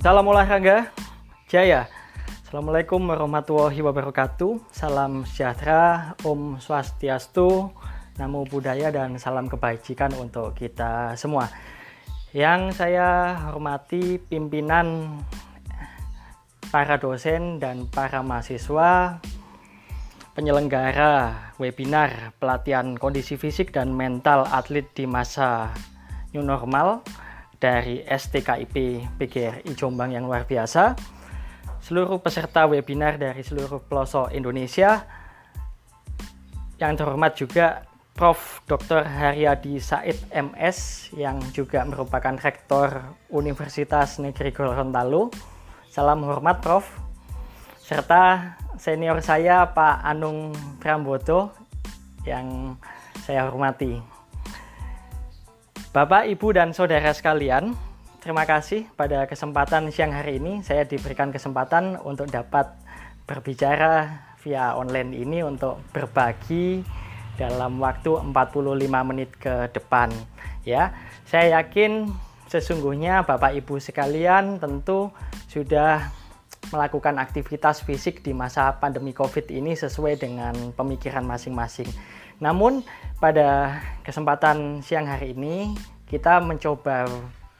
Salam olahraga jaya. Assalamualaikum warahmatullahi wabarakatuh. Salam sejahtera, Om Swastiastu, Namo Buddhaya dan salam kebajikan untuk kita semua. Yang saya hormati pimpinan para dosen dan para mahasiswa penyelenggara webinar pelatihan kondisi fisik dan mental atlet di masa new normal dari STKIP PGRI Jombang yang luar biasa seluruh peserta webinar dari seluruh pelosok Indonesia. Yang terhormat juga Prof. Dr. Haryadi Said MS yang juga merupakan Rektor Universitas Negeri Gorontalo. Salam hormat Prof. Serta senior saya Pak Anung Prambodo yang saya hormati. Bapak, Ibu, dan Saudara sekalian, terima kasih pada kesempatan siang hari ini saya diberikan kesempatan untuk dapat berbicara via online ini untuk berbagi dalam waktu 45 menit ke depan ya. Saya yakin sesungguhnya Bapak Ibu sekalian tentu sudah melakukan aktivitas fisik di masa pandemi Covid ini sesuai dengan pemikiran masing-masing. Namun pada kesempatan siang hari ini kita mencoba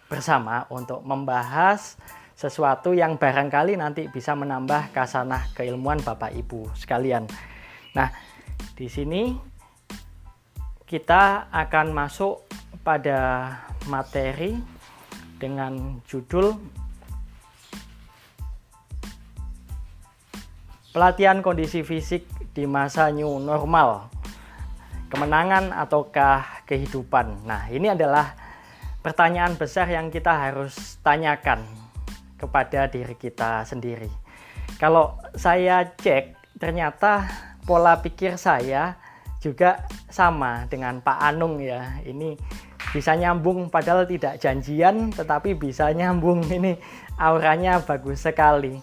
bersama untuk membahas sesuatu yang barangkali nanti bisa menambah kasanah keilmuan Bapak Ibu sekalian. Nah, di sini kita akan masuk pada materi dengan judul Pelatihan kondisi fisik di masa new normal. Kemenangan ataukah kehidupan? Nah, ini adalah pertanyaan besar yang kita harus tanyakan kepada diri kita sendiri. Kalau saya cek, ternyata pola pikir saya juga sama dengan Pak Anung ya. Ini bisa nyambung padahal tidak janjian tetapi bisa nyambung ini auranya bagus sekali.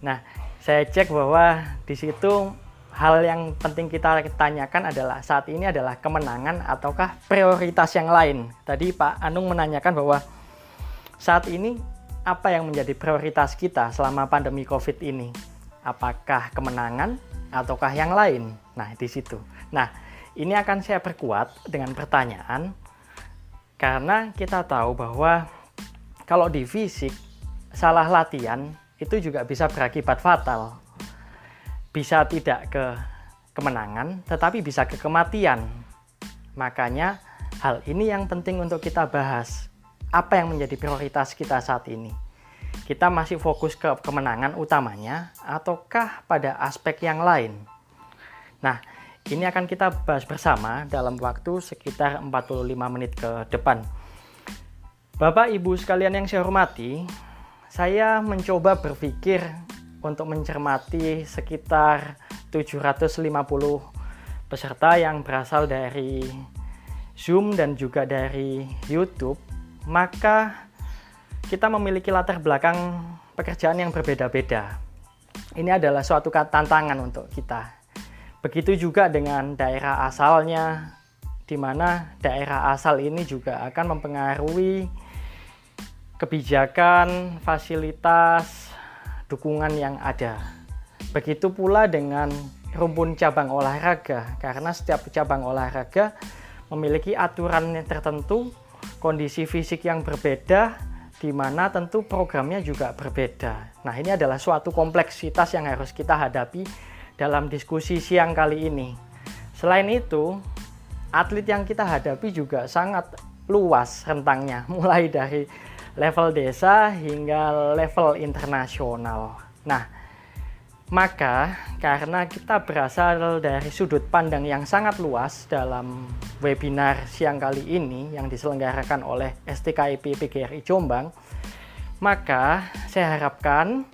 Nah, saya cek bahwa di situ hal yang penting kita tanyakan adalah saat ini adalah kemenangan ataukah prioritas yang lain. Tadi Pak Anung menanyakan bahwa saat ini apa yang menjadi prioritas kita selama pandemi Covid ini? Apakah kemenangan ataukah yang lain? Nah, di situ. Nah, ini akan saya perkuat dengan pertanyaan karena kita tahu bahwa kalau di fisik salah latihan itu juga bisa berakibat fatal bisa tidak ke kemenangan, tetapi bisa ke kematian. Makanya hal ini yang penting untuk kita bahas. Apa yang menjadi prioritas kita saat ini? Kita masih fokus ke kemenangan utamanya ataukah pada aspek yang lain? Nah, ini akan kita bahas bersama dalam waktu sekitar 45 menit ke depan. Bapak Ibu sekalian yang saya hormati, saya mencoba berpikir untuk mencermati sekitar 750 peserta yang berasal dari Zoom dan juga dari YouTube, maka kita memiliki latar belakang pekerjaan yang berbeda-beda. Ini adalah suatu tantangan untuk kita. Begitu juga dengan daerah asalnya, di mana daerah asal ini juga akan mempengaruhi kebijakan, fasilitas, dukungan yang ada. Begitu pula dengan rumpun cabang olahraga, karena setiap cabang olahraga memiliki aturan yang tertentu, kondisi fisik yang berbeda, di mana tentu programnya juga berbeda. Nah, ini adalah suatu kompleksitas yang harus kita hadapi dalam diskusi siang kali ini. Selain itu, atlet yang kita hadapi juga sangat luas rentangnya, mulai dari level desa hingga level internasional. Nah, maka karena kita berasal dari sudut pandang yang sangat luas dalam webinar siang kali ini yang diselenggarakan oleh STKIP PGRI Jombang, maka saya harapkan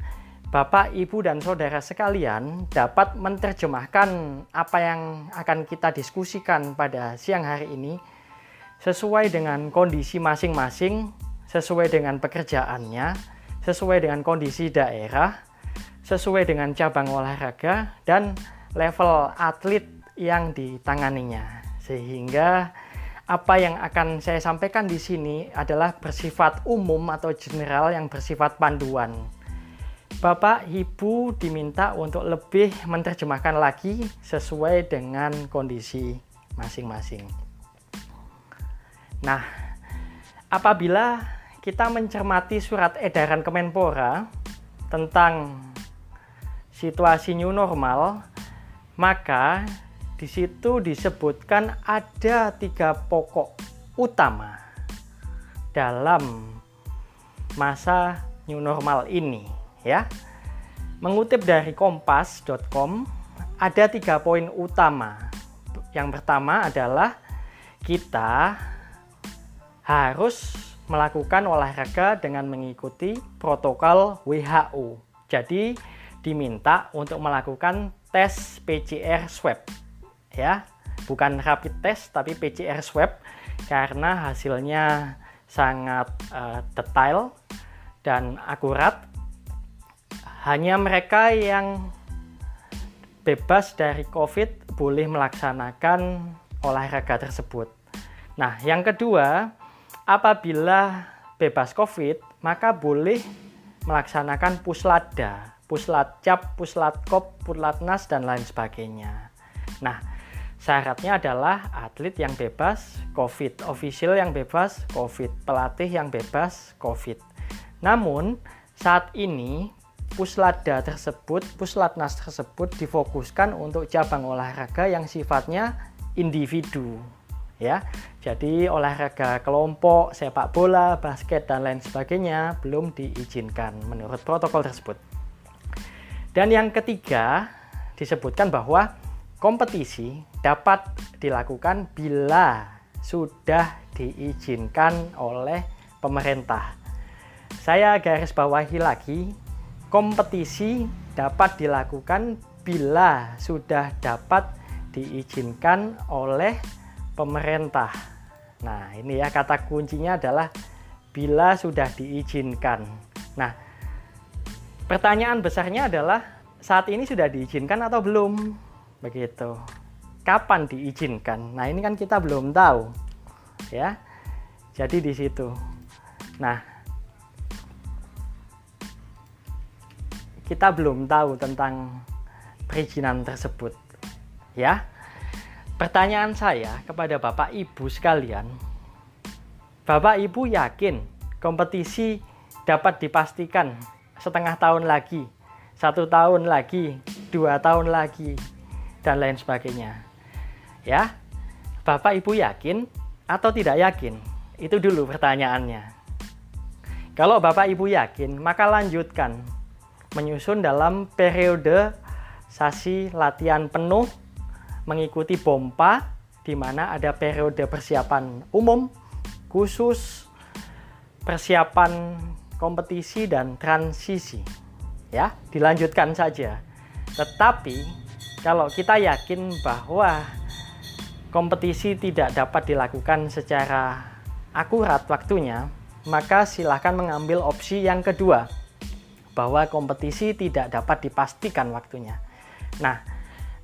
Bapak, Ibu, dan Saudara sekalian dapat menerjemahkan apa yang akan kita diskusikan pada siang hari ini sesuai dengan kondisi masing-masing sesuai dengan pekerjaannya, sesuai dengan kondisi daerah, sesuai dengan cabang olahraga, dan level atlet yang ditanganinya. Sehingga apa yang akan saya sampaikan di sini adalah bersifat umum atau general yang bersifat panduan. Bapak Ibu diminta untuk lebih menerjemahkan lagi sesuai dengan kondisi masing-masing. Nah, apabila kita mencermati surat edaran Kemenpora tentang situasi new normal, maka di situ disebutkan ada tiga pokok utama dalam masa new normal ini ya. Mengutip dari kompas.com ada tiga poin utama. Yang pertama adalah kita harus melakukan olahraga dengan mengikuti protokol WHO. Jadi diminta untuk melakukan tes PCR swab ya bukan rapid test tapi PCR swab karena hasilnya sangat uh, detail dan akurat hanya mereka yang bebas dari COVID boleh melaksanakan olahraga tersebut. Nah, yang kedua, apabila bebas COVID, maka boleh melaksanakan puslada, puslatcap, puslatkop, puslatnas, dan lain sebagainya. Nah, Syaratnya adalah atlet yang bebas COVID, official yang bebas COVID, pelatih yang bebas COVID. Namun, saat ini puslada tersebut, puslatnas tersebut difokuskan untuk cabang olahraga yang sifatnya individu. Ya, jadi olahraga kelompok, sepak bola, basket dan lain sebagainya belum diizinkan menurut protokol tersebut. Dan yang ketiga disebutkan bahwa kompetisi dapat dilakukan bila sudah diizinkan oleh pemerintah. Saya garis bawahi lagi, kompetisi dapat dilakukan bila sudah dapat diizinkan oleh pemerintah. Nah, ini ya kata kuncinya adalah bila sudah diizinkan. Nah, pertanyaan besarnya adalah saat ini sudah diizinkan atau belum? Begitu kapan diizinkan. Nah, ini kan kita belum tahu. Ya. Jadi di situ. Nah, kita belum tahu tentang perizinan tersebut. Ya. Pertanyaan saya kepada Bapak Ibu sekalian, Bapak Ibu yakin kompetisi dapat dipastikan setengah tahun lagi, satu tahun lagi, dua tahun lagi, dan lain sebagainya. Ya, Bapak Ibu yakin atau tidak yakin? Itu dulu pertanyaannya. Kalau Bapak Ibu yakin, maka lanjutkan menyusun dalam periode sasi latihan penuh mengikuti pompa di mana ada periode persiapan umum, khusus, persiapan kompetisi dan transisi. Ya, dilanjutkan saja. Tetapi kalau kita yakin bahwa kompetisi tidak dapat dilakukan secara akurat waktunya, maka silahkan mengambil opsi yang kedua, bahwa kompetisi tidak dapat dipastikan waktunya. Nah,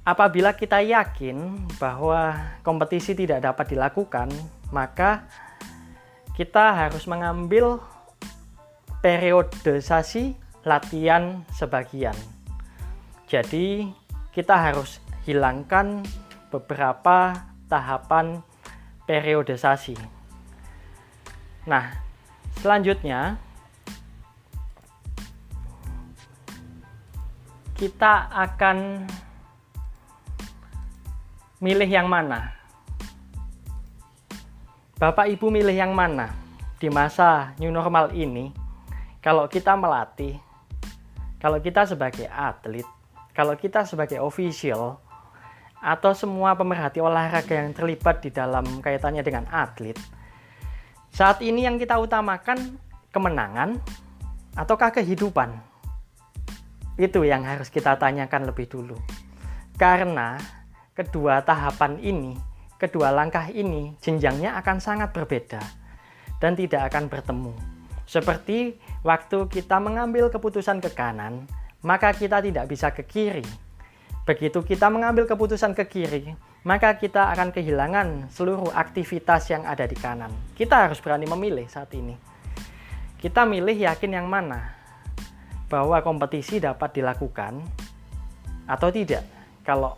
apabila kita yakin bahwa kompetisi tidak dapat dilakukan, maka kita harus mengambil periodisasi latihan sebagian. Jadi, kita harus hilangkan beberapa tahapan periodisasi. Nah, selanjutnya kita akan milih yang mana? Bapak Ibu milih yang mana di masa new normal ini? Kalau kita melatih, kalau kita sebagai atlet, kalau kita sebagai official, atau semua pemerhati olahraga yang terlibat di dalam kaitannya dengan atlet, saat ini yang kita utamakan kemenangan ataukah kehidupan? Itu yang harus kita tanyakan lebih dulu. Karena kedua tahapan ini, kedua langkah ini jenjangnya akan sangat berbeda dan tidak akan bertemu. Seperti waktu kita mengambil keputusan ke kanan, maka kita tidak bisa ke kiri Begitu kita mengambil keputusan ke kiri, maka kita akan kehilangan seluruh aktivitas yang ada di kanan. Kita harus berani memilih saat ini. Kita milih yakin yang mana bahwa kompetisi dapat dilakukan atau tidak. Kalau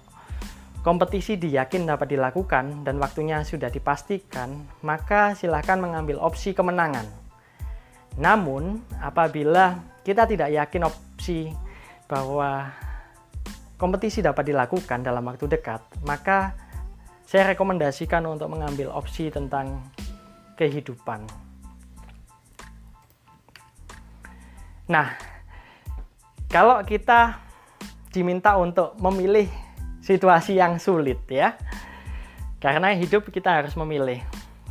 kompetisi diyakin dapat dilakukan dan waktunya sudah dipastikan, maka silakan mengambil opsi kemenangan. Namun, apabila kita tidak yakin opsi bahwa kompetisi dapat dilakukan dalam waktu dekat, maka saya rekomendasikan untuk mengambil opsi tentang kehidupan. Nah, kalau kita diminta untuk memilih situasi yang sulit ya, karena hidup kita harus memilih.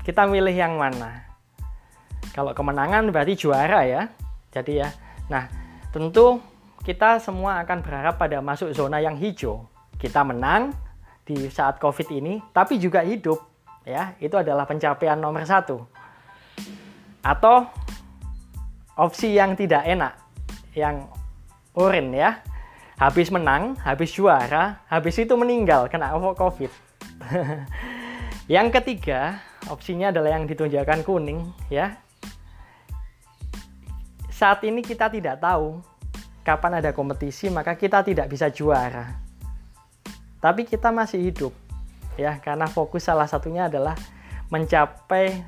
Kita milih yang mana? Kalau kemenangan berarti juara ya. Jadi ya, nah tentu kita semua akan berharap pada masuk zona yang hijau. Kita menang di saat COVID ini, tapi juga hidup. Ya, itu adalah pencapaian nomor satu. Atau opsi yang tidak enak, yang urin ya. Habis menang, habis juara, habis itu meninggal kena COVID. yang ketiga, opsinya adalah yang ditunjukkan kuning ya. Saat ini kita tidak tahu kapan ada kompetisi maka kita tidak bisa juara. Tapi kita masih hidup ya karena fokus salah satunya adalah mencapai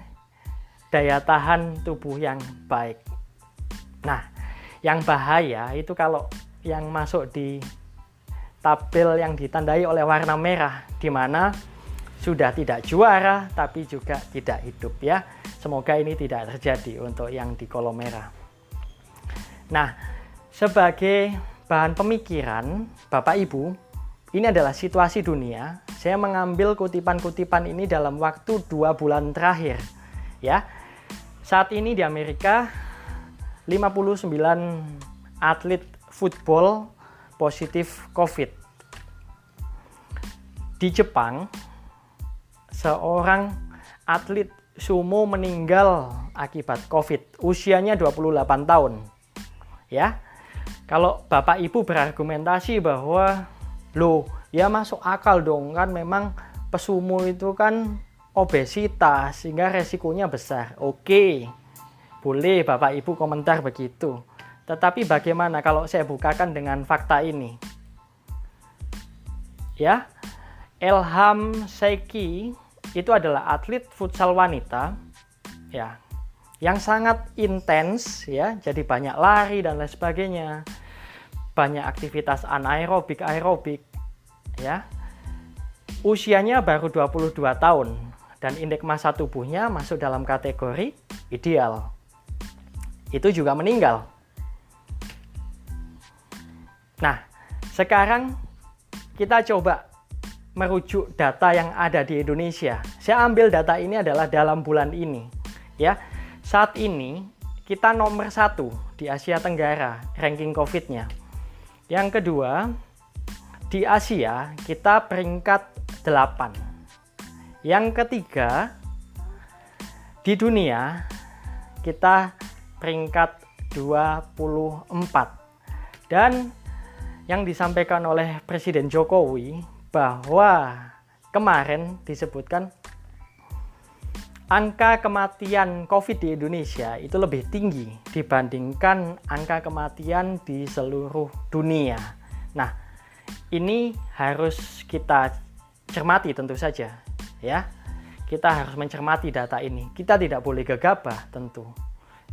daya tahan tubuh yang baik. Nah, yang bahaya itu kalau yang masuk di tabel yang ditandai oleh warna merah di mana sudah tidak juara tapi juga tidak hidup ya. Semoga ini tidak terjadi untuk yang di kolom merah. Nah, sebagai bahan pemikiran Bapak Ibu, ini adalah situasi dunia. Saya mengambil kutipan-kutipan ini dalam waktu dua bulan terakhir. Ya, saat ini di Amerika 59 atlet football positif COVID. Di Jepang, seorang atlet sumo meninggal akibat COVID. Usianya 28 tahun. Ya, kalau Bapak Ibu berargumentasi bahwa lo ya masuk akal dong kan memang pesumo itu kan obesitas sehingga resikonya besar. Oke. Boleh Bapak Ibu komentar begitu. Tetapi bagaimana kalau saya bukakan dengan fakta ini? Ya. Elham Seiki itu adalah atlet futsal wanita ya yang sangat intens ya jadi banyak lari dan lain sebagainya banyak aktivitas anaerobik, aerobik, ya. Usianya baru 22 tahun dan indeks massa tubuhnya masuk dalam kategori ideal. Itu juga meninggal. Nah, sekarang kita coba merujuk data yang ada di Indonesia. Saya ambil data ini adalah dalam bulan ini. Ya, saat ini kita nomor satu di Asia Tenggara ranking COVID-nya. Yang kedua, di Asia kita peringkat 8. Yang ketiga, di dunia kita peringkat 24. Dan yang disampaikan oleh Presiden Jokowi bahwa kemarin disebutkan angka kematian COVID di Indonesia itu lebih tinggi dibandingkan angka kematian di seluruh dunia. Nah, ini harus kita cermati tentu saja, ya. Kita harus mencermati data ini. Kita tidak boleh gegabah tentu.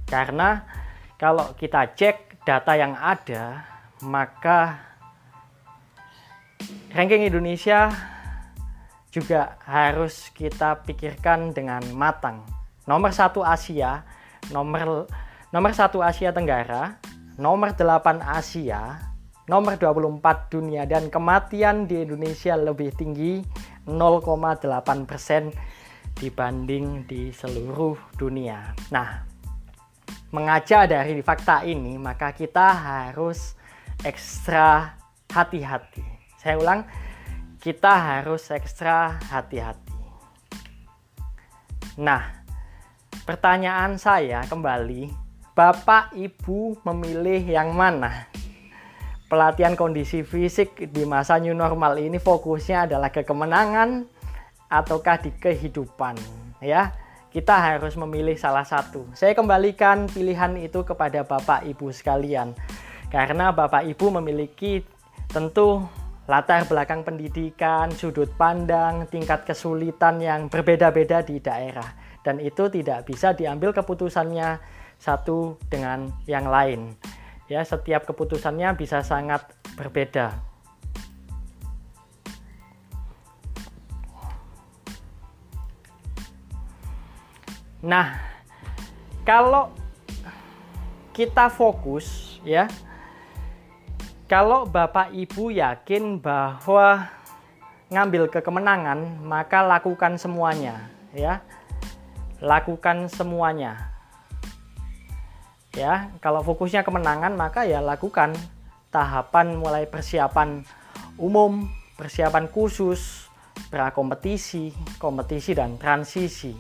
Karena kalau kita cek data yang ada, maka ranking Indonesia juga harus kita pikirkan dengan matang. Nomor satu Asia, nomor nomor satu Asia Tenggara, nomor 8 Asia, nomor 24 dunia dan kematian di Indonesia lebih tinggi 0,8 persen dibanding di seluruh dunia. Nah, mengaca dari fakta ini, maka kita harus ekstra hati-hati. Saya ulang, kita harus ekstra hati-hati. Nah, pertanyaan saya kembali, Bapak Ibu memilih yang mana? pelatihan kondisi fisik di masa new normal ini fokusnya adalah ke kemenangan ataukah di kehidupan ya kita harus memilih salah satu saya kembalikan pilihan itu kepada Bapak Ibu sekalian karena Bapak Ibu memiliki tentu latar belakang pendidikan, sudut pandang, tingkat kesulitan yang berbeda-beda di daerah. Dan itu tidak bisa diambil keputusannya satu dengan yang lain. Ya setiap keputusannya bisa sangat berbeda. Nah kalau kita fokus ya kalau Bapak Ibu yakin bahwa ngambil ke kemenangan maka lakukan semuanya ya. Lakukan semuanya. Ya kalau fokusnya kemenangan maka ya lakukan. Tahapan mulai persiapan umum persiapan khusus prakompetisi kompetisi dan transisi.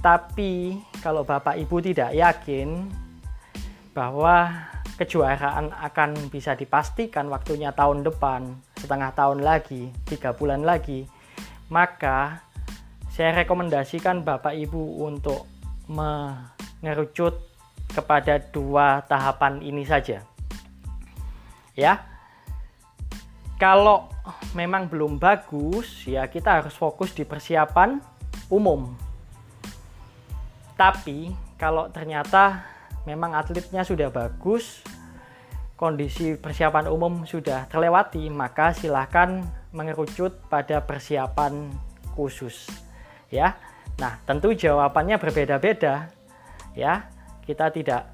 Tapi kalau bapak ibu tidak yakin bahwa kejuaraan akan bisa dipastikan waktunya tahun depan setengah tahun lagi tiga bulan lagi maka saya rekomendasikan bapak ibu untuk mengerucut kepada dua tahapan ini saja. Ya. Kalau memang belum bagus, ya kita harus fokus di persiapan umum. Tapi kalau ternyata memang atletnya sudah bagus, kondisi persiapan umum sudah terlewati, maka silahkan mengerucut pada persiapan khusus. Ya. Nah, tentu jawabannya berbeda-beda. Ya, kita tidak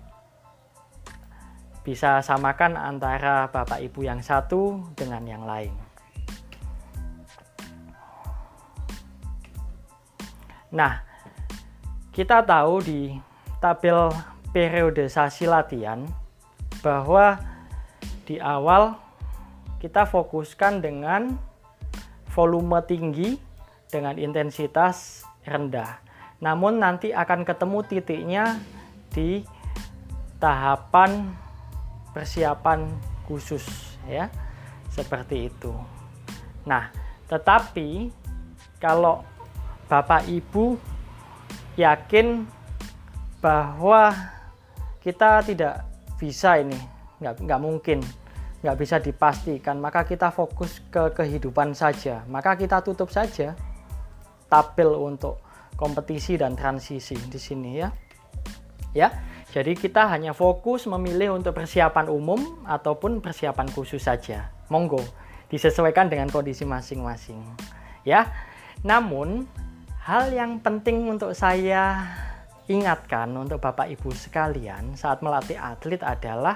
bisa samakan antara bapak ibu yang satu dengan yang lain. Nah, kita tahu di tabel periodisasi latihan bahwa di awal kita fokuskan dengan volume tinggi dengan intensitas rendah. Namun nanti akan ketemu titiknya di tahapan persiapan khusus ya seperti itu nah tetapi kalau Bapak Ibu yakin bahwa kita tidak bisa ini nggak, nggak mungkin nggak bisa dipastikan maka kita fokus ke kehidupan saja maka kita tutup saja tabel untuk kompetisi dan transisi di sini ya ya. Jadi kita hanya fokus memilih untuk persiapan umum ataupun persiapan khusus saja. Monggo disesuaikan dengan kondisi masing-masing. Ya. Namun hal yang penting untuk saya ingatkan untuk Bapak Ibu sekalian saat melatih atlet adalah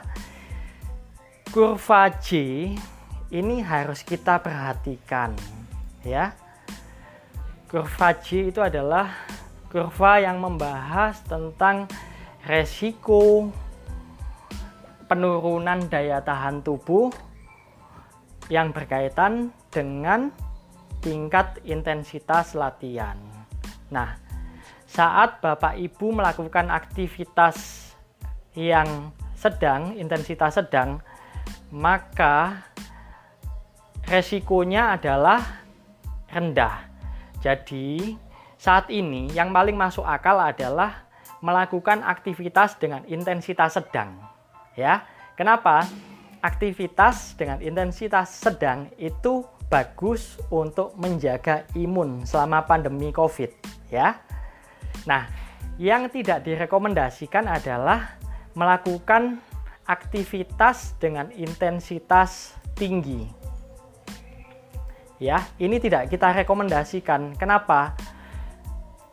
kurva J ini harus kita perhatikan ya. Kurva J itu adalah kurva yang membahas tentang resiko penurunan daya tahan tubuh yang berkaitan dengan tingkat intensitas latihan. Nah, saat Bapak Ibu melakukan aktivitas yang sedang, intensitas sedang, maka resikonya adalah rendah. Jadi, saat ini yang paling masuk akal adalah melakukan aktivitas dengan intensitas sedang. Ya. Kenapa? Aktivitas dengan intensitas sedang itu bagus untuk menjaga imun selama pandemi Covid, ya. Nah, yang tidak direkomendasikan adalah melakukan aktivitas dengan intensitas tinggi. Ya, ini tidak kita rekomendasikan. Kenapa?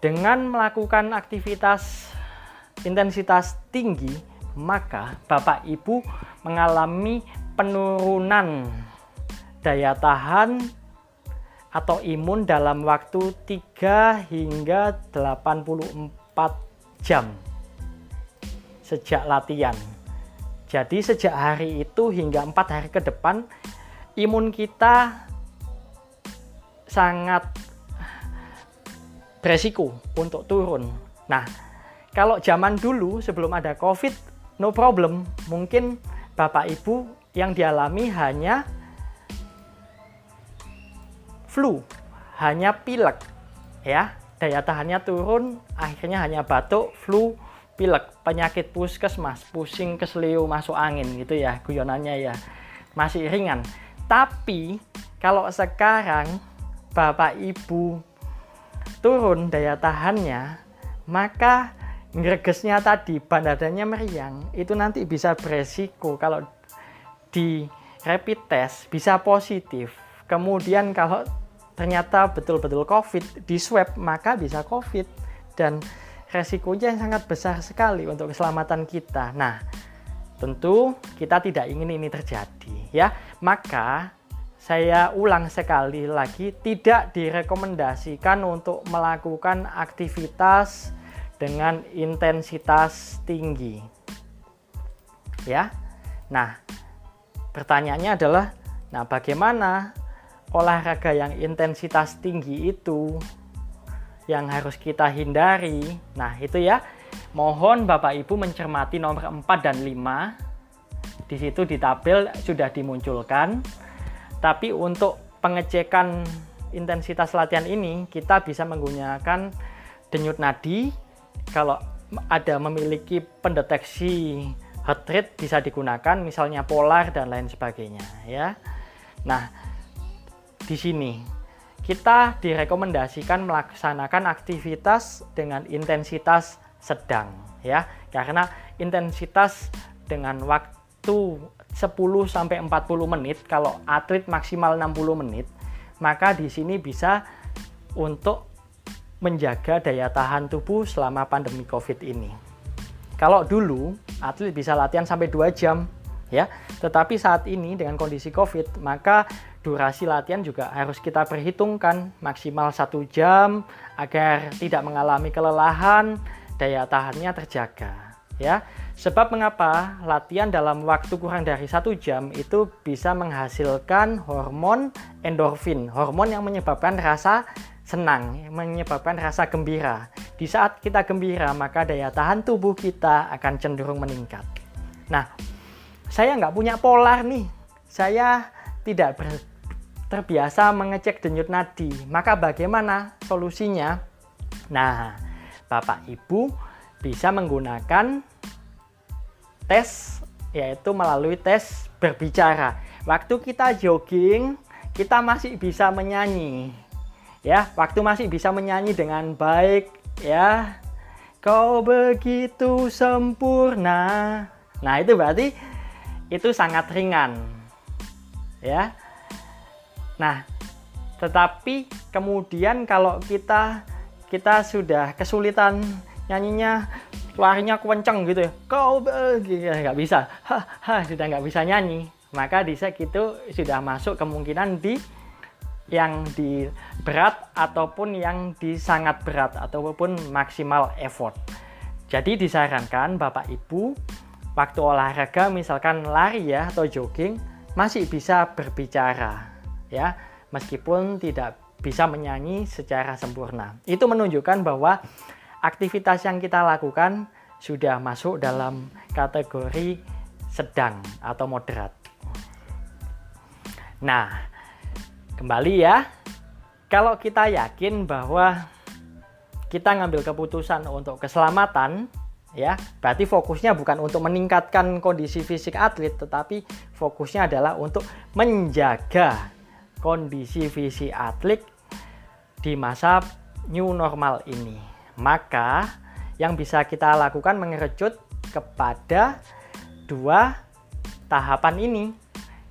Dengan melakukan aktivitas intensitas tinggi, maka Bapak Ibu mengalami penurunan daya tahan atau imun dalam waktu 3 hingga 84 jam sejak latihan. Jadi sejak hari itu hingga empat hari ke depan imun kita sangat beresiko untuk turun. Nah, kalau zaman dulu sebelum ada COVID, no problem. Mungkin Bapak Ibu yang dialami hanya flu, hanya pilek, ya daya tahannya turun, akhirnya hanya batuk, flu, pilek, penyakit puskesmas, pusing, keselio, masuk angin gitu ya, guyonannya ya masih ringan. Tapi kalau sekarang Bapak Ibu turun daya tahannya, maka gregesnya tadi bandadanya meriang itu nanti bisa beresiko kalau di rapid test bisa positif. Kemudian kalau ternyata betul-betul COVID di swab maka bisa COVID dan resikonya yang sangat besar sekali untuk keselamatan kita. Nah, tentu kita tidak ingin ini terjadi ya. Maka saya ulang sekali lagi tidak direkomendasikan untuk melakukan aktivitas dengan intensitas tinggi. Ya. Nah, pertanyaannya adalah nah bagaimana olahraga yang intensitas tinggi itu yang harus kita hindari. Nah, itu ya. Mohon Bapak Ibu mencermati nomor 4 dan 5. Di situ di tabel sudah dimunculkan. Tapi untuk pengecekan intensitas latihan ini, kita bisa menggunakan denyut nadi. Kalau ada memiliki pendeteksi heart rate bisa digunakan, misalnya polar dan lain sebagainya ya. Nah, di sini. Kita direkomendasikan melaksanakan aktivitas dengan intensitas sedang ya. Karena intensitas dengan waktu 10 sampai 40 menit kalau atlet maksimal 60 menit maka di sini bisa untuk menjaga daya tahan tubuh selama pandemi Covid ini. Kalau dulu atlet bisa latihan sampai 2 jam ya, tetapi saat ini dengan kondisi Covid maka durasi latihan juga harus kita perhitungkan maksimal satu jam agar tidak mengalami kelelahan daya tahannya terjaga ya. Sebab mengapa? Latihan dalam waktu kurang dari satu jam itu bisa menghasilkan hormon endorfin hormon yang menyebabkan rasa senang menyebabkan rasa gembira. Di saat kita gembira maka daya tahan tubuh kita akan cenderung meningkat. Nah saya nggak punya polar nih. Saya tidak ber, terbiasa mengecek denyut nadi. Maka bagaimana solusinya? Nah, Bapak Ibu bisa menggunakan tes yaitu melalui tes berbicara. Waktu kita jogging, kita masih bisa menyanyi. Ya, waktu masih bisa menyanyi dengan baik ya. Kau begitu sempurna. Nah, itu berarti itu sangat ringan. Ya, Nah, tetapi kemudian kalau kita kita sudah kesulitan nyanyinya larinya kenceng gitu ya kau nggak bisa. Ha, sudah nggak bisa nyanyi. Maka di itu sudah masuk kemungkinan di yang di berat ataupun yang di sangat berat ataupun maksimal effort. Jadi disarankan Bapak Ibu waktu olahraga misalkan lari ya atau jogging masih bisa berbicara ya meskipun tidak bisa menyanyi secara sempurna. Itu menunjukkan bahwa aktivitas yang kita lakukan sudah masuk dalam kategori sedang atau moderat. Nah, kembali ya. Kalau kita yakin bahwa kita ngambil keputusan untuk keselamatan, ya, berarti fokusnya bukan untuk meningkatkan kondisi fisik atlet, tetapi fokusnya adalah untuk menjaga kondisi visi atlet di masa new normal ini. Maka yang bisa kita lakukan mengerucut kepada dua tahapan ini.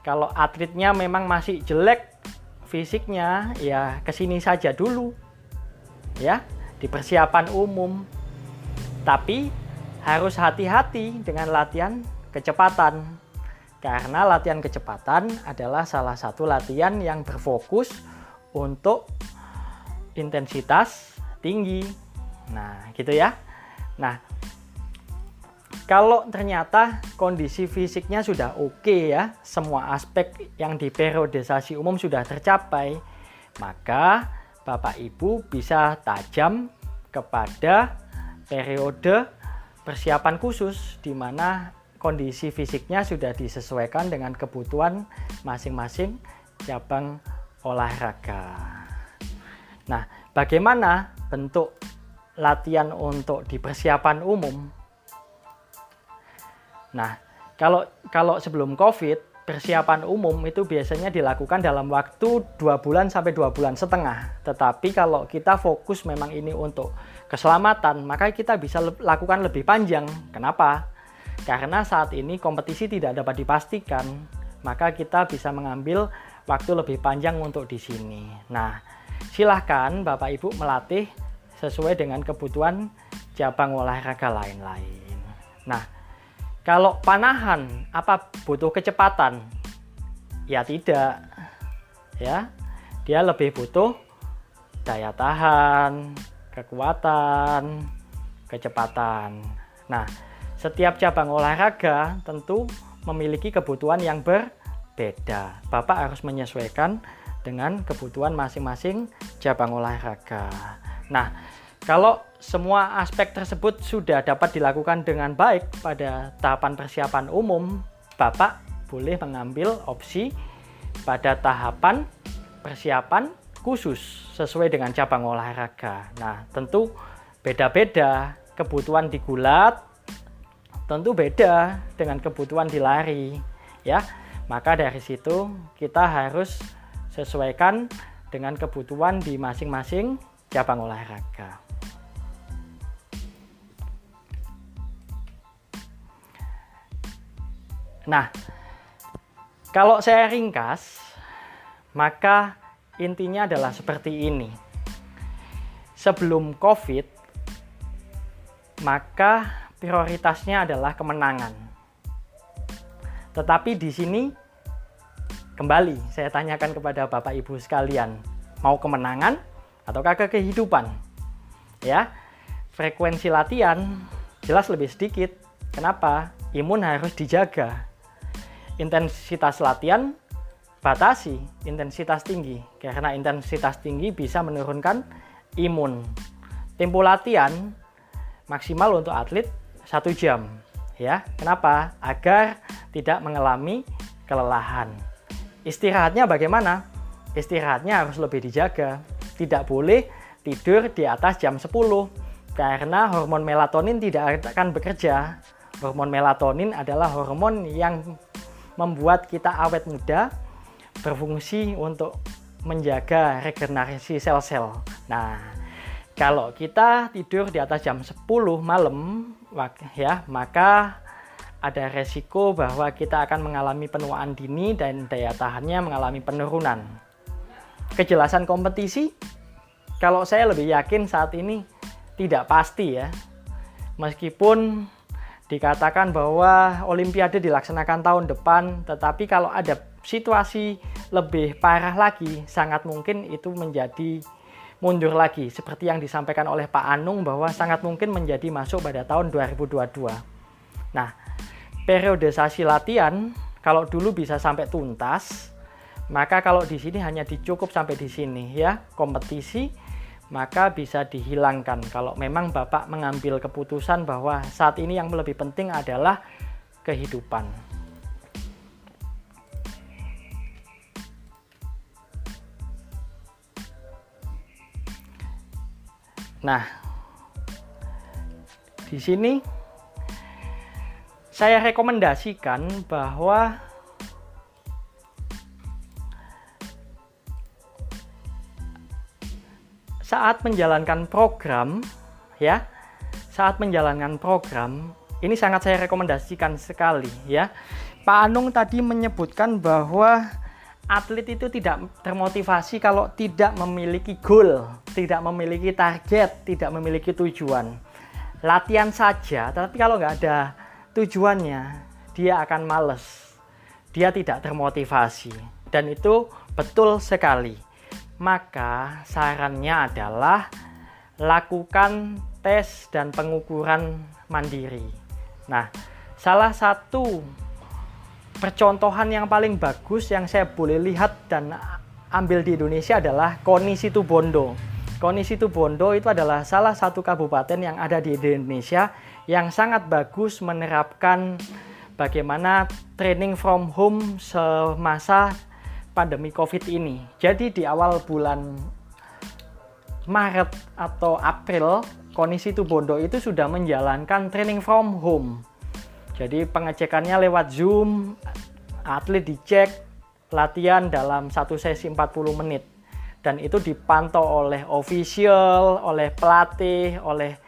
Kalau atletnya memang masih jelek fisiknya, ya ke sini saja dulu. Ya, di persiapan umum. Tapi harus hati-hati dengan latihan kecepatan karena latihan kecepatan adalah salah satu latihan yang berfokus untuk intensitas tinggi. Nah, gitu ya. Nah, kalau ternyata kondisi fisiknya sudah oke ya, semua aspek yang di periodisasi umum sudah tercapai, maka Bapak Ibu bisa tajam kepada periode persiapan khusus di mana kondisi fisiknya sudah disesuaikan dengan kebutuhan masing-masing cabang olahraga. Nah, bagaimana bentuk latihan untuk di persiapan umum? Nah, kalau kalau sebelum COVID persiapan umum itu biasanya dilakukan dalam waktu dua bulan sampai dua bulan setengah. Tetapi kalau kita fokus memang ini untuk keselamatan, maka kita bisa lakukan lebih panjang. Kenapa? Karena saat ini kompetisi tidak dapat dipastikan, maka kita bisa mengambil waktu lebih panjang untuk di sini. Nah, silahkan Bapak Ibu melatih sesuai dengan kebutuhan cabang olahraga lain-lain. Nah, kalau panahan, apa butuh kecepatan? Ya tidak. Ya. Dia lebih butuh daya tahan, kekuatan, kecepatan. Nah, setiap cabang olahraga tentu memiliki kebutuhan yang berbeda. Bapak harus menyesuaikan dengan kebutuhan masing-masing cabang olahraga. Nah, kalau semua aspek tersebut sudah dapat dilakukan dengan baik pada tahapan persiapan umum, Bapak boleh mengambil opsi pada tahapan persiapan khusus sesuai dengan cabang olahraga. Nah, tentu beda-beda kebutuhan di gulat, tentu beda dengan kebutuhan di lari, ya. Maka dari situ kita harus sesuaikan dengan kebutuhan di masing-masing cabang olahraga. Nah, kalau saya ringkas, maka intinya adalah seperti ini. Sebelum COVID, maka prioritasnya adalah kemenangan. Tetapi di sini kembali saya tanyakan kepada Bapak Ibu sekalian, mau kemenangan ataukah ke kehidupan? Ya. Frekuensi latihan jelas lebih sedikit. Kenapa? Imun harus dijaga intensitas latihan batasi intensitas tinggi karena intensitas tinggi bisa menurunkan imun tempo latihan maksimal untuk atlet satu jam ya. Kenapa? Agar tidak mengalami kelelahan. Istirahatnya bagaimana? Istirahatnya harus lebih dijaga. Tidak boleh tidur di atas jam 10 karena hormon melatonin tidak akan bekerja. Hormon melatonin adalah hormon yang membuat kita awet muda, berfungsi untuk menjaga regenerasi sel-sel. Nah, kalau kita tidur di atas jam 10 malam, ya, maka ada resiko bahwa kita akan mengalami penuaan dini dan daya tahannya mengalami penurunan. Kejelasan kompetisi, kalau saya lebih yakin saat ini tidak pasti ya. Meskipun dikatakan bahwa Olimpiade dilaksanakan tahun depan, tetapi kalau ada situasi lebih parah lagi, sangat mungkin itu menjadi mundur lagi, seperti yang disampaikan oleh Pak Anung bahwa sangat mungkin menjadi masuk pada tahun 2022. Nah, periodisasi latihan kalau dulu bisa sampai tuntas, maka kalau di sini hanya dicukup sampai di sini ya, kompetisi maka bisa dihilangkan kalau memang Bapak mengambil keputusan bahwa saat ini yang lebih penting adalah kehidupan. Nah, di sini saya rekomendasikan bahwa saat menjalankan program ya saat menjalankan program ini sangat saya rekomendasikan sekali ya. Pak Anung tadi menyebutkan bahwa atlet itu tidak termotivasi kalau tidak memiliki goal, tidak memiliki target, tidak memiliki tujuan. Latihan saja, tapi kalau nggak ada tujuannya, dia akan males. Dia tidak termotivasi. Dan itu betul sekali maka sarannya adalah lakukan tes dan pengukuran mandiri. Nah, salah satu percontohan yang paling bagus yang saya boleh lihat dan ambil di Indonesia adalah Koni Situbondo. Koni Situbondo itu adalah salah satu kabupaten yang ada di Indonesia yang sangat bagus menerapkan bagaimana training from home semasa pandemi Covid ini. Jadi di awal bulan Maret atau April, Kondisi Bondo itu sudah menjalankan training from home. Jadi pengecekannya lewat Zoom, atlet dicek, latihan dalam satu sesi 40 menit. Dan itu dipantau oleh official, oleh pelatih, oleh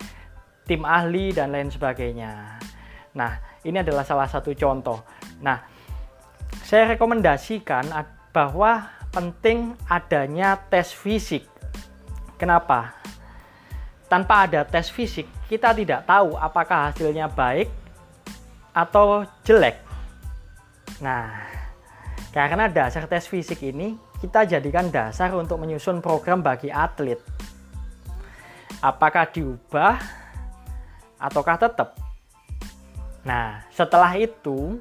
tim ahli, dan lain sebagainya. Nah, ini adalah salah satu contoh. Nah, saya rekomendasikan bahwa penting adanya tes fisik. Kenapa? tanpa ada tes fisik, kita tidak tahu apakah hasilnya baik atau jelek. Nah, karena dasar tes fisik ini kita jadikan dasar untuk menyusun program bagi atlet. Apakah diubah ataukah tetap? Nah, setelah itu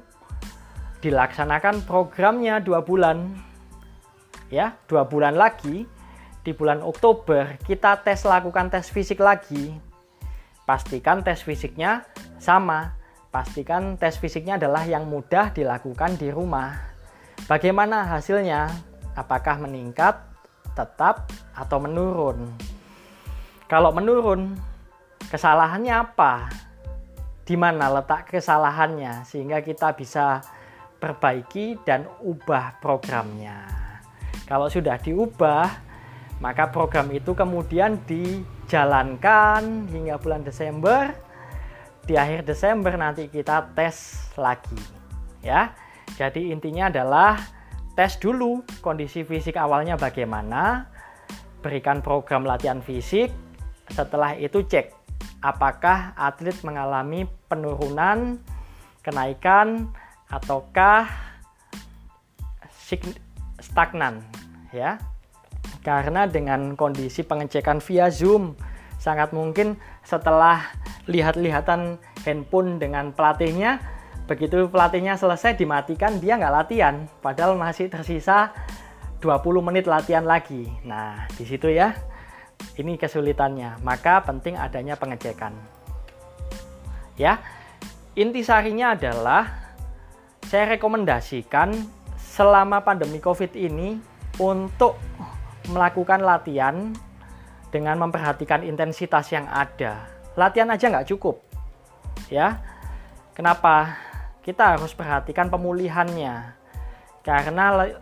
dilaksanakan programnya dua bulan, ya dua bulan lagi di bulan Oktober kita tes lakukan tes fisik lagi. Pastikan tes fisiknya sama. Pastikan tes fisiknya adalah yang mudah dilakukan di rumah. Bagaimana hasilnya? Apakah meningkat, tetap, atau menurun? Kalau menurun, kesalahannya apa? Di mana letak kesalahannya sehingga kita bisa perbaiki dan ubah programnya. Kalau sudah diubah, maka program itu kemudian dijalankan hingga bulan Desember. Di akhir Desember nanti kita tes lagi. Ya. Jadi intinya adalah tes dulu kondisi fisik awalnya bagaimana, berikan program latihan fisik, setelah itu cek apakah atlet mengalami penurunan, kenaikan ataukah stagnan ya karena dengan kondisi pengecekan via Zoom, sangat mungkin setelah lihat-lihatan handphone dengan pelatihnya, begitu pelatihnya selesai dimatikan, dia nggak latihan. Padahal masih tersisa 20 menit latihan lagi. Nah, di situ ya, ini kesulitannya. Maka penting adanya pengecekan. Ya, intisarinya adalah saya rekomendasikan selama pandemi COVID ini untuk melakukan latihan dengan memperhatikan intensitas yang ada. Latihan aja nggak cukup, ya. Kenapa? Kita harus perhatikan pemulihannya, karena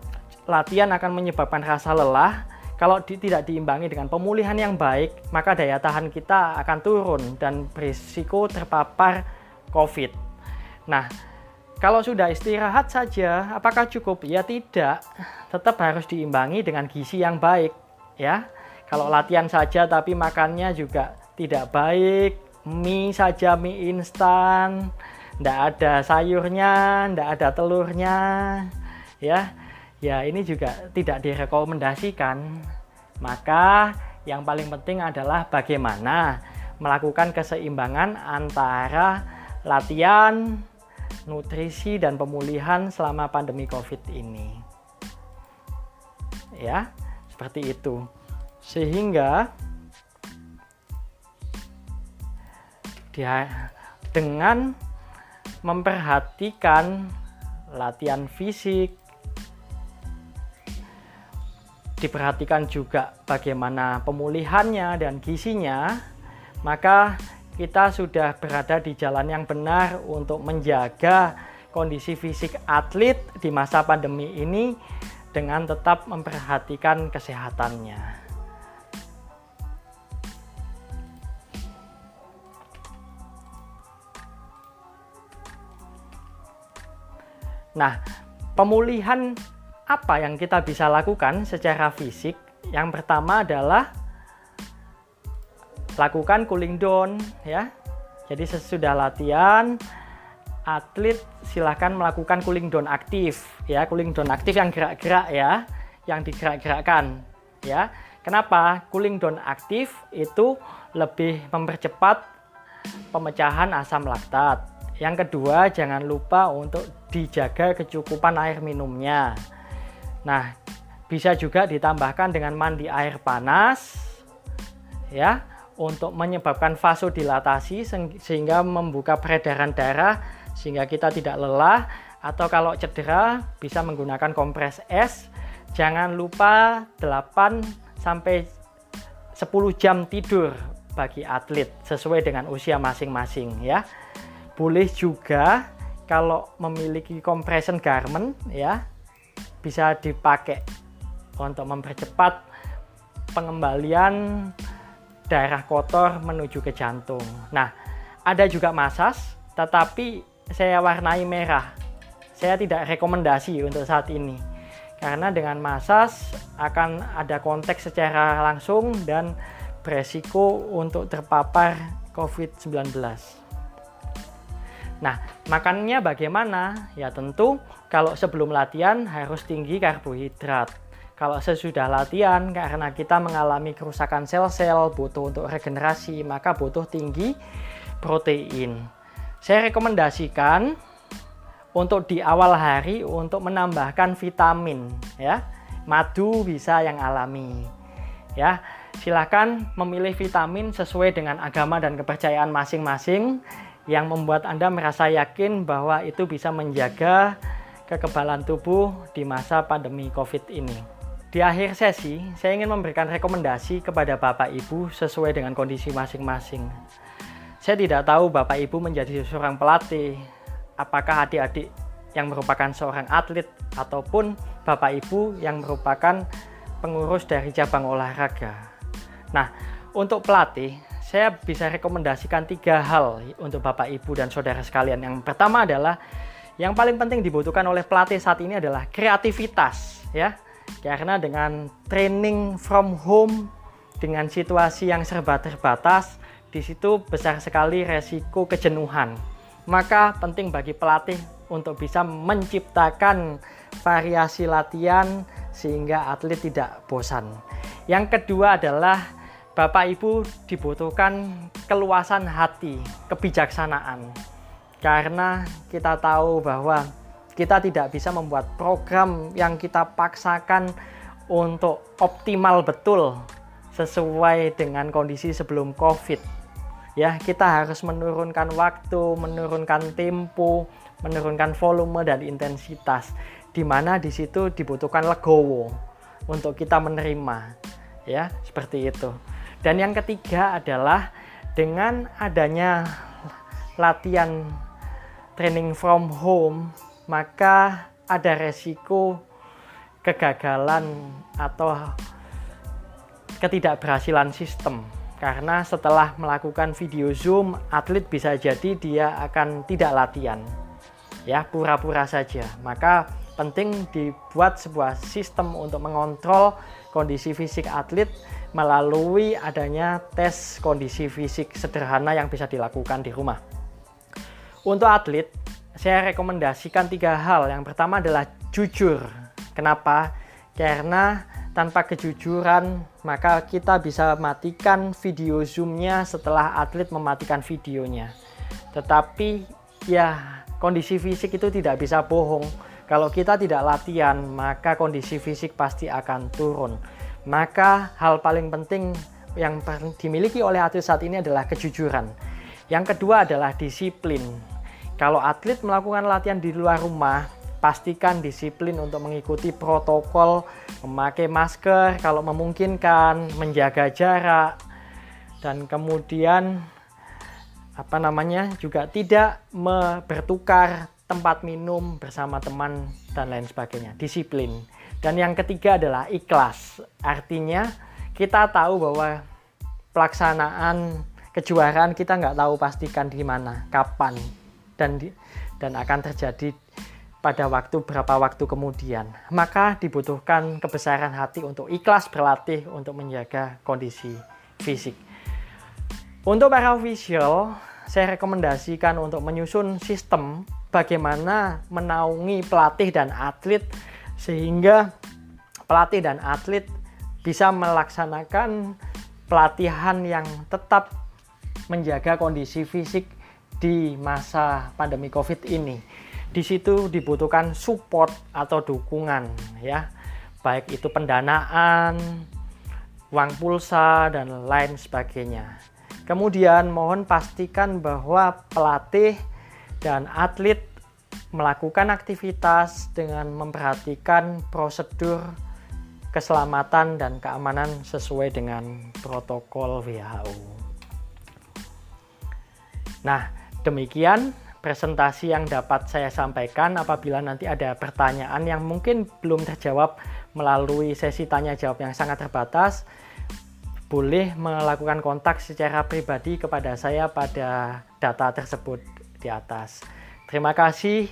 latihan akan menyebabkan rasa lelah. Kalau di, tidak diimbangi dengan pemulihan yang baik, maka daya tahan kita akan turun dan berisiko terpapar COVID. Nah, kalau sudah istirahat saja, apakah cukup? Ya tidak. Tetap harus diimbangi dengan gizi yang baik, ya. Kalau latihan saja tapi makannya juga tidak baik, mie saja mie instan, tidak ada sayurnya, tidak ada telurnya, ya. Ya ini juga tidak direkomendasikan. Maka yang paling penting adalah bagaimana melakukan keseimbangan antara latihan, nutrisi dan pemulihan selama pandemi Covid ini. Ya, seperti itu. Sehingga dengan memperhatikan latihan fisik, diperhatikan juga bagaimana pemulihannya dan gizinya, maka kita sudah berada di jalan yang benar untuk menjaga kondisi fisik atlet di masa pandemi ini dengan tetap memperhatikan kesehatannya. Nah, pemulihan apa yang kita bisa lakukan secara fisik? Yang pertama adalah lakukan cooling down ya. Jadi sesudah latihan atlet silahkan melakukan cooling down aktif ya, cooling down aktif yang gerak-gerak ya, yang digerak-gerakkan ya. Kenapa? Cooling down aktif itu lebih mempercepat pemecahan asam laktat. Yang kedua, jangan lupa untuk dijaga kecukupan air minumnya. Nah, bisa juga ditambahkan dengan mandi air panas ya untuk menyebabkan vasodilatasi sehingga membuka peredaran darah sehingga kita tidak lelah atau kalau cedera bisa menggunakan kompres es. Jangan lupa 8 sampai 10 jam tidur bagi atlet sesuai dengan usia masing-masing ya. Boleh juga kalau memiliki compression garment ya bisa dipakai untuk mempercepat pengembalian darah kotor menuju ke jantung. Nah, ada juga masas, tetapi saya warnai merah. Saya tidak rekomendasi untuk saat ini. Karena dengan masas akan ada konteks secara langsung dan beresiko untuk terpapar COVID-19. Nah, makannya bagaimana? Ya tentu kalau sebelum latihan harus tinggi karbohidrat. Kalau sesudah latihan, karena kita mengalami kerusakan sel-sel, butuh untuk regenerasi, maka butuh tinggi protein. Saya rekomendasikan untuk di awal hari untuk menambahkan vitamin ya. Madu bisa yang alami. Ya, silakan memilih vitamin sesuai dengan agama dan kepercayaan masing-masing yang membuat Anda merasa yakin bahwa itu bisa menjaga kekebalan tubuh di masa pandemi Covid ini. Di akhir sesi, saya ingin memberikan rekomendasi kepada Bapak Ibu sesuai dengan kondisi masing-masing. Saya tidak tahu Bapak Ibu menjadi seorang pelatih, apakah adik-adik yang merupakan seorang atlet ataupun Bapak Ibu yang merupakan pengurus dari cabang olahraga. Nah, untuk pelatih, saya bisa rekomendasikan tiga hal untuk Bapak Ibu dan saudara sekalian. Yang pertama adalah yang paling penting dibutuhkan oleh pelatih saat ini adalah kreativitas, ya karena dengan training from home dengan situasi yang serba terbatas, di situ besar sekali resiko kejenuhan. Maka penting bagi pelatih untuk bisa menciptakan variasi latihan sehingga atlet tidak bosan. Yang kedua adalah Bapak Ibu dibutuhkan keluasan hati, kebijaksanaan. Karena kita tahu bahwa kita tidak bisa membuat program yang kita paksakan untuk optimal betul sesuai dengan kondisi sebelum COVID. Ya, kita harus menurunkan waktu, menurunkan tempo, menurunkan volume dan intensitas. Di mana di situ dibutuhkan legowo untuk kita menerima. Ya, seperti itu. Dan yang ketiga adalah dengan adanya latihan training from home maka ada resiko kegagalan atau ketidakberhasilan sistem. Karena setelah melakukan video zoom atlet bisa jadi dia akan tidak latihan ya pura-pura saja. Maka penting dibuat sebuah sistem untuk mengontrol kondisi fisik atlet melalui adanya tes kondisi fisik sederhana yang bisa dilakukan di rumah untuk atlet saya rekomendasikan tiga hal. Yang pertama adalah jujur. Kenapa? Karena tanpa kejujuran maka kita bisa matikan video zoomnya setelah atlet mematikan videonya. Tetapi ya kondisi fisik itu tidak bisa bohong. Kalau kita tidak latihan maka kondisi fisik pasti akan turun. Maka hal paling penting yang dimiliki oleh atlet saat ini adalah kejujuran. Yang kedua adalah disiplin kalau atlet melakukan latihan di luar rumah, pastikan disiplin untuk mengikuti protokol, memakai masker kalau memungkinkan, menjaga jarak, dan kemudian apa namanya juga tidak bertukar tempat minum bersama teman dan lain sebagainya. Disiplin. Dan yang ketiga adalah ikhlas. Artinya kita tahu bahwa pelaksanaan kejuaraan kita nggak tahu pastikan di mana, kapan, dan di, dan akan terjadi pada waktu berapa waktu kemudian. Maka dibutuhkan kebesaran hati untuk ikhlas berlatih untuk menjaga kondisi fisik. Untuk para official, saya rekomendasikan untuk menyusun sistem bagaimana menaungi pelatih dan atlet sehingga pelatih dan atlet bisa melaksanakan pelatihan yang tetap menjaga kondisi fisik di masa pandemi Covid ini. Di situ dibutuhkan support atau dukungan ya. Baik itu pendanaan, uang pulsa dan lain sebagainya. Kemudian mohon pastikan bahwa pelatih dan atlet melakukan aktivitas dengan memperhatikan prosedur keselamatan dan keamanan sesuai dengan protokol WHO. Nah, demikian presentasi yang dapat saya sampaikan. Apabila nanti ada pertanyaan yang mungkin belum terjawab melalui sesi tanya jawab yang sangat terbatas, boleh melakukan kontak secara pribadi kepada saya pada data tersebut di atas. Terima kasih.